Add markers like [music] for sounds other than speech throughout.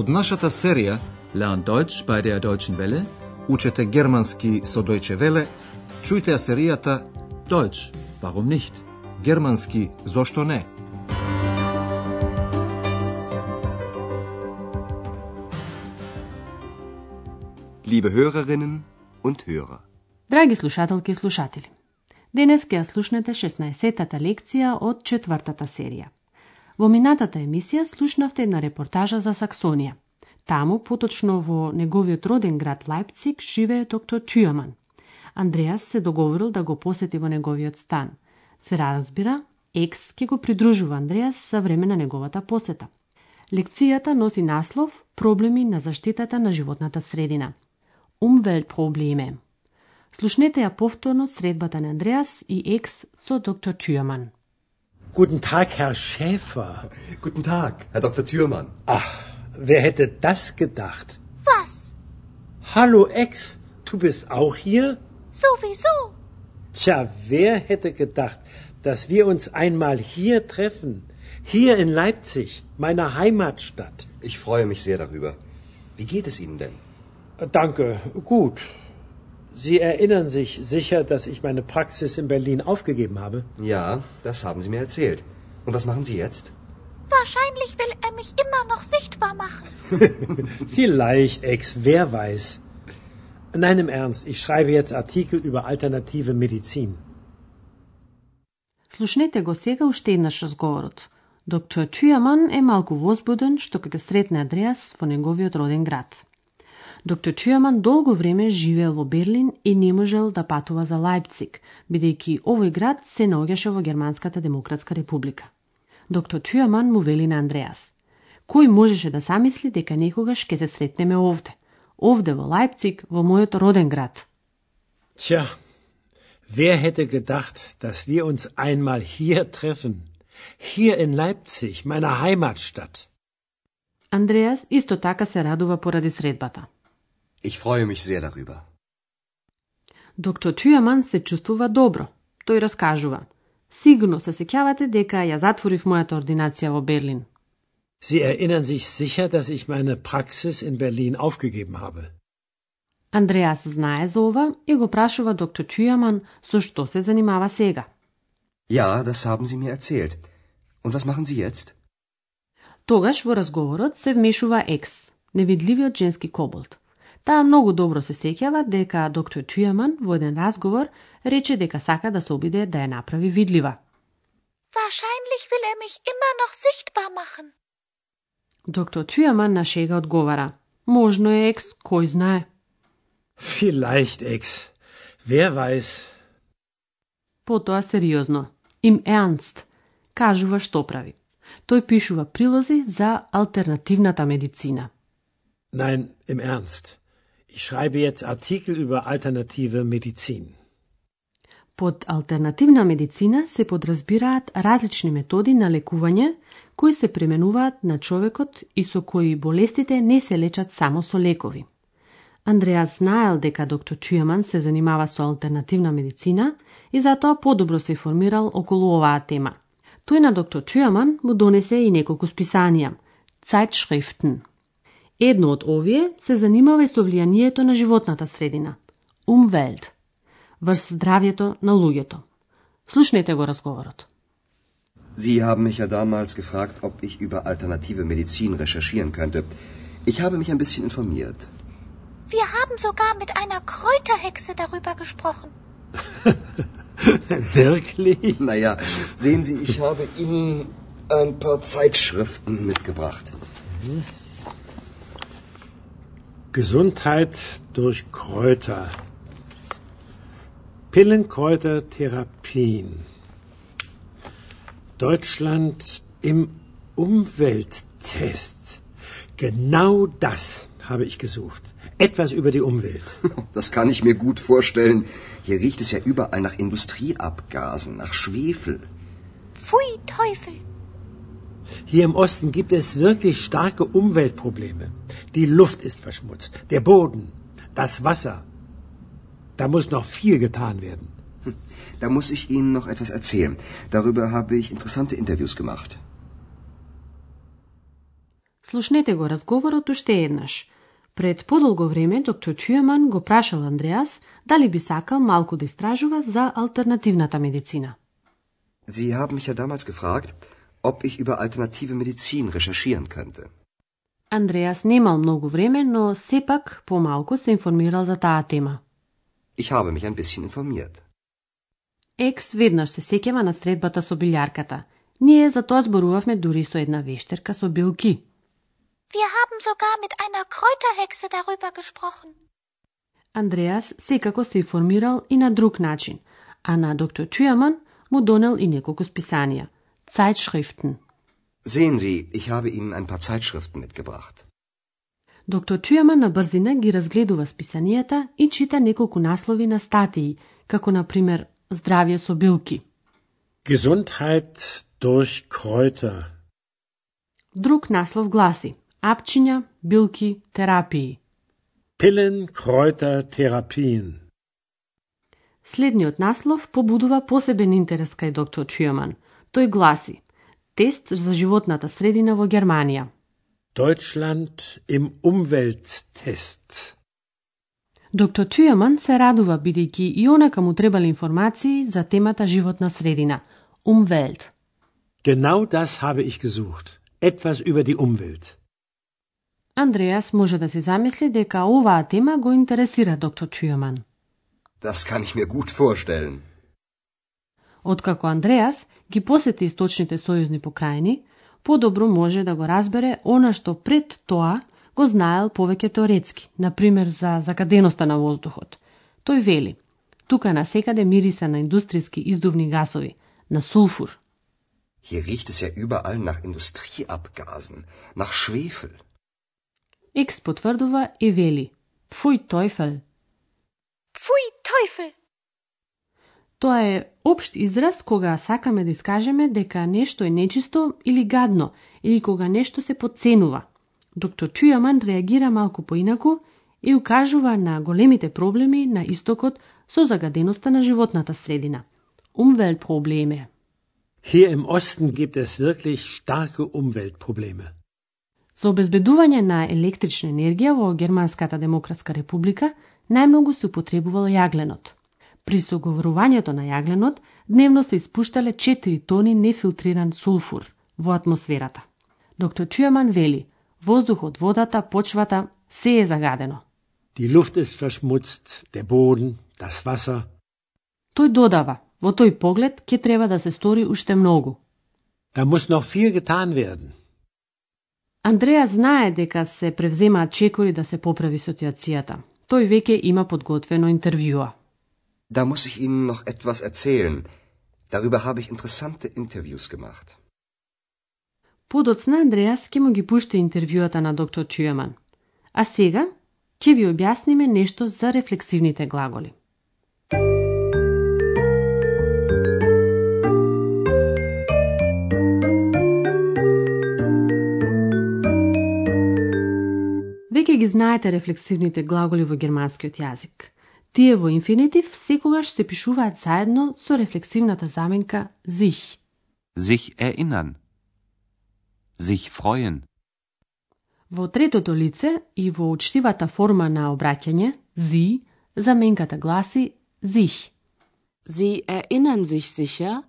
Од нашата серија Lernt Deutsch bei der Deutschen Welle. Учете германски со Deutsche Welle, чујте ја серијата Deutsch, warum nicht? Германски зошто не? Liebe Hörerinnen und Hörer. Драги слушателки и слушатели, денес ќе ја слушнете 16-тата лекција од четвртата серија. Во минатата емисија слушнавте една репортажа за Саксонија. Таму, поточно во неговиот роден град Лајпциг, живее доктор Тюаман. Андреас се договорил да го посети во неговиот стан. Се разбира, екс ќе го придружува Андреас за време на неговата посета. Лекцијата носи наслов Проблеми на заштитата на животната средина. Umweltprobleme. Слушнете ја повторно средбата на Андреас и екс со доктор Тюрман. Guten Tag, Herr Schäfer. Guten Tag, Herr Dr. Thürmann. Ach, wer hätte das gedacht? Was? Hallo Ex, du bist auch hier? Sowieso. Tja, wer hätte gedacht, dass wir uns einmal hier treffen? Hier in Leipzig, meiner Heimatstadt. Ich freue mich sehr darüber. Wie geht es Ihnen denn? Danke, gut. Sie erinnern sich sicher, dass ich meine Praxis in Berlin aufgegeben habe? Ja, das haben Sie mir erzählt. Und was machen Sie jetzt? Wahrscheinlich will er mich immer noch sichtbar machen. [laughs] Vielleicht, Ex, wer weiß. Nein, im Ernst, ich schreibe jetzt Artikel über alternative Medizin. Слушнете го сега уште еднаш разговорот. Доктор Тюјаман е малку возбуден што ќе го сретне Андреас во неговиот роден град. Доктор Тюјаман долго време живеел во Берлин и не можел да патува за Лајпциг, бидејќи овој град се наоѓаше во Германската демократска република. Доктор Тюјаман му вели на Андреас. Кој можеше да замисли дека некогаш ќе се сретнеме овде? Овде во Лајпциг, во мојот роден град. Tja, wer hätte gedacht, dass wir uns einmal hier treffen? Hier in Leipzig, meiner Heimatstadt. Андреас исто така се радува поради средбата. Ich freue mich sehr darüber. Доктор Тюјаман се чувствува добро. Тој раскажува. Сигурно се сеќавате дека ја затворив мојата ординација во Берлин. Sie erinnern sich sicher, dass ich meine Praxis in Berlin aufgegeben habe. Андреас знае за ова и го прашува доктор Тюјаман со што се занимава сега. Ja, das haben Sie mir erzählt. Und was machen Sie jetzt? Тогаш во разговорот се вмешува Екс, невидливиот женски коболт. Таа многу добро се сеќава дека доктор Тюјаман во еден разговор рече дека сака да се обиде да ја направи видлива. Wahrscheinlich will er mich immer noch sichtbar machen. Доктор Тюјаман на шега одговара. Можно е Екс, кој знае. Vielleicht, Ex. Wer weiß. Потоа сериозно. Им Ernst. Кажува што прави. Тој пишува прилози за алтернативната медицина. Nein, im Ernst. Ich schreibe jetzt Artikel über alternative Medizin. Под алтернативна медицина се подразбираат различни методи на лекување кои се применуваат на човекот и со кои болестите не се лечат само со лекови. Андреас знаел дека доктор Чујаман се занимава со алтернативна медицина и затоа подобро се информирал околу оваа тема. Тој на доктор Чујаман му донесе и неколку списанија, Zeitschriften. Едно од овие се занимава и со влијанието на животната средина, Umwelt, врз здравјето на луѓето. Слушнете го разговорот. Sie haben mich ja damals gefragt, ob ich über alternative Medizin recherchieren könnte. Ich habe mich ein bisschen informiert. Wir haben sogar mit einer Kräuterhexe darüber gesprochen. [laughs] Wirklich? Naja, sehen Sie, ich habe Ihnen ein paar Zeitschriften mitgebracht. Gesundheit durch Kräuter. Pillenkräutertherapien. Deutschland im Umwelttest. Genau das habe ich gesucht. Etwas über die Umwelt. [laughs] Das kann ich mir gut vorstellen. Hier riecht es ja überall nach Industrieabgasen, nach Schwefel. Pfui, Teufel. Hier im Osten gibt es wirklich starke Umweltprobleme. Die Luft ist verschmutzt, der Boden, das Wasser. Da muss noch viel getan werden. Da muss ich Ihnen noch etwas erzählen. Darüber habe ich interessante Interviews gemacht. Слушнете го разговорот уште еднаш. Пред подолго време доктор Тюеман го прашал Андреас дали би сакал малку да истражува за алтернативната медицина. Sie haben mich ja damals gefragt, ob ich über alternative Medizin recherchieren könnte. Андреас немал многу време, но сепак помалку се информирал за таа тема. Ich habe mich ein bisschen informiert. Екс веднаш се сеќава на средбата со билјарката. Ние за тоа зборувавме дури со една вештерка со билки. Wir haben sogar mit einer Kräuterhexe darüber gesprochen. Андреас секако се информирал и на друг начин, а на доктор Тюаман му донел и неколку списанија, Zeitschriften. Sehen Sie, ich habe Ihnen ein paar Zeitschriften mitgebracht. Доктор Тюаман на брзина ги разгледува списанијата и чита неколку наслови на статии, како на пример Здравје со билки. Gesundheit durch Kräuter. Друг наслов гласи Апчиња, билки, терапии. Pillen, Kräuter, Therapien. Следниот наслов побудува посебен интерес кај доктор Тюаман. Тој гласи Тест за животната средина во Германија. Deutschland im Umwelttest. Доктор Тюјаман се радува бидејќи и онака му требале информации за темата животна средина, Umwelt. Genau das habe ich gesucht. Etwas über die Umwelt. Андреас може да се замисли дека оваа тема го интересира доктор Тюјаман. Das kann ich mir gut vorstellen. Откако Андреас ги посети источните сојузни покрајни, подобро може да го разбере она што пред тоа го знаел повеќе теоретски, например за загаденоста на воздухот. Тој вели, тука на секаде мириса на индустријски издувни гасови, на сулфур. Hier riecht es ja überall nach Industrieabgasen, nach Schwefel. Екс потврдува и вели, пфуј тојфел. Pfui, Teufel! Тоа е општ израз кога сакаме да искажеме дека нешто е нечисто или гадно, или кога нешто се подценува. Доктор Тюјаман реагира малку поинаку и укажува на големите проблеми на истокот со загаденоста на животната средина. Umweltprobleme. Hier im Osten gibt es wirklich starke Umweltprobleme. За обезбедување на електрична енергија во Германската демократска република најмногу се употребувал јагленот. При соговорувањето на јагленот дневно се испуштале 4 тони нефилтриран сулфур во атмосферата. Доктор Тюеман вели, воздухот, водата, почвата, се е загадено. Die Luft ist verschmutzt, der Boden, das Wasser. Тој додава, во тој поглед ќе треба да се стори уште многу. Da muss noch viel getan werden. Андреа знае дека се превземаат чекори да се поправи ситуацијата. Тој веќе има подготвено интервјуа. Da muss ich Ihnen noch etwas erzählen. Darüber habe ich interessante Interviews gemacht. Подоцна Андреас ќе му ги пушти интервјуата на доктор Чујаман. А сега ќе ви објасниме нешто за рефлексивните глаголи. Веќе ги знаете рефлексивните глаголи во германскиот јазик. Тие во инфинитив секогаш се пишуваат заедно со рефлексивната заменка sich. Sich erinnern. Sich freuen. Во третото лице и во учтивата форма на обраќање, sie, заменката гласи sich. Sie erinnern sich sicher,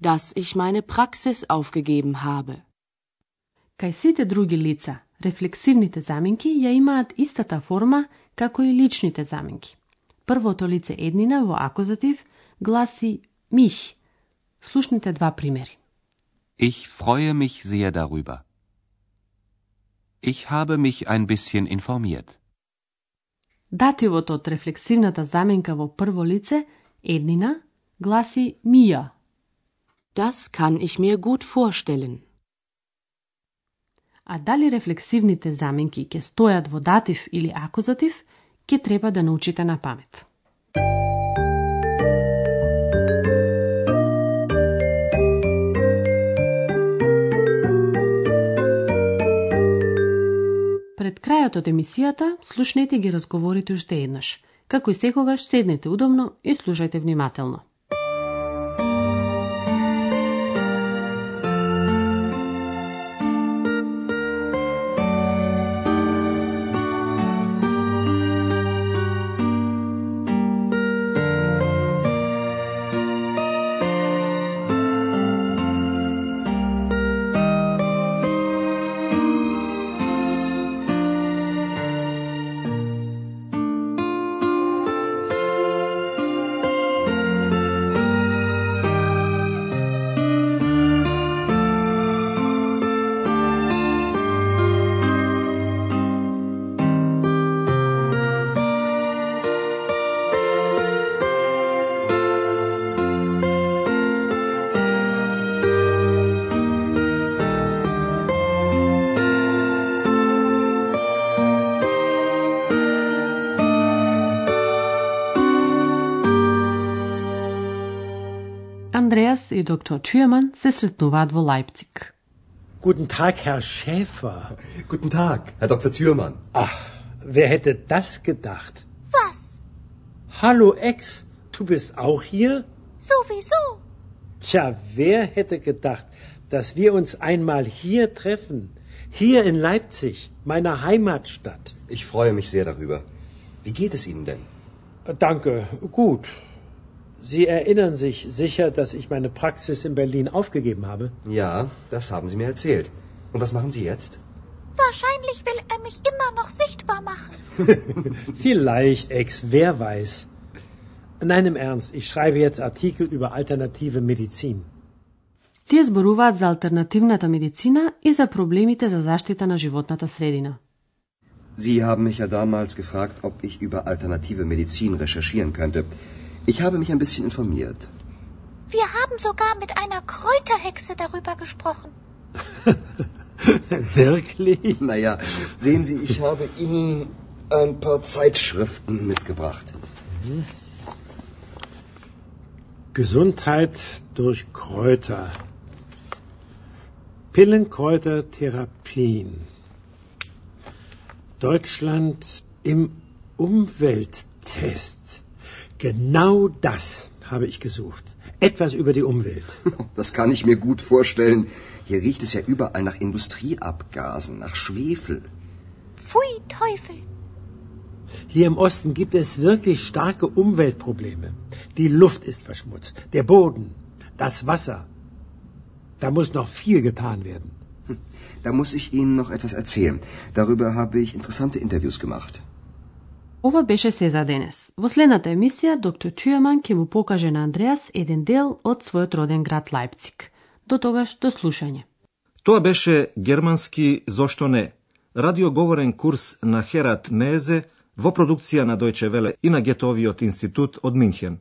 dass ich meine Praxis aufgegeben habe. Кај сите други лица, рефлексивните заменки ја имаат истата форма како и личните заменки. Првото лице еднина во акузатив гласи mich. Слушнете два примери. Ich freue mich sehr darüber. Ich habe mich ein bisschen informiert. Дативот од рефлексивната заменка во прво лице, еднина, гласи mir. Das kann ich mir gut vorstellen. А дали рефлексивните заменки ќе стојат во датив или акузатив, ќе треба да научите на памет. Пред крајот од емисијата, слушнете ги разговорите уште еднаш. Како и секогаш, седнете удобно и слушајте внимателно. Андреас и доктор Тюрман се сретнуваат во Лајпциг. Guten Tag, Herr Schäfer. Guten Tag, Herr Dr. Thürmann. Ach, wer hätte das gedacht? Was? Hallo Ex, du bist auch hier? Sowieso. Tja, wer hätte gedacht, dass wir uns einmal hier treffen? Hier in Leipzig, meiner Heimatstadt. Ich freue mich sehr darüber. Wie geht es Ihnen denn? Danke, gut. Sie erinnern sich sicher, dass ich meine Praxis in Berlin aufgegeben habe? Ja, das haben Sie mir erzählt. Und was machen Sie jetzt? Wahrscheinlich will er mich immer noch sichtbar machen. [laughs] Vielleicht, Ex, wer weiß. Nein, im Ernst, ich schreibe jetzt Artikel über alternative Medizin. Тие зборуваат за алтернативната медицина и за проблемите за заштита на животната средина. Sie haben mich ja damals gefragt, ob ich über alternative Medizin recherchieren könnte. Ich habe mich ein bisschen informiert. Wir haben sogar mit einer Kräuterhexe darüber gesprochen. [laughs] Wirklich? Naja, sehen Sie, ich habe Ihnen ein paar Zeitschriften mitgebracht. Gesundheit durch Kräuter. Pillenkräutertherapien. Deutschland im Umwelttest. Genau das habe ich gesucht. Etwas über die Umwelt. [laughs] Das kann ich mir gut vorstellen. Hier riecht es ja überall nach Industrieabgasen, nach Schwefel. Pfui, Teufel. Hier im Osten gibt es wirklich starke Umweltprobleme. Die Luft ist verschmutzt, der Boden, das Wasser. Da muss noch viel getan werden. Da muss ich Ihnen noch etwas erzählen. Darüber habe ich interessante Interviews gemacht. Ова беше се за денес. Во следната емисија, доктор Тюеман ќе му покаже на Андреас еден дел од својот роден град Лајпциг. До тогаш, до слушање. Тоа беше германски Зошто не? Радиоговорен курс на Херат Мезе во продукција на Дојче Веле и на Гетовиот институт од Минхен.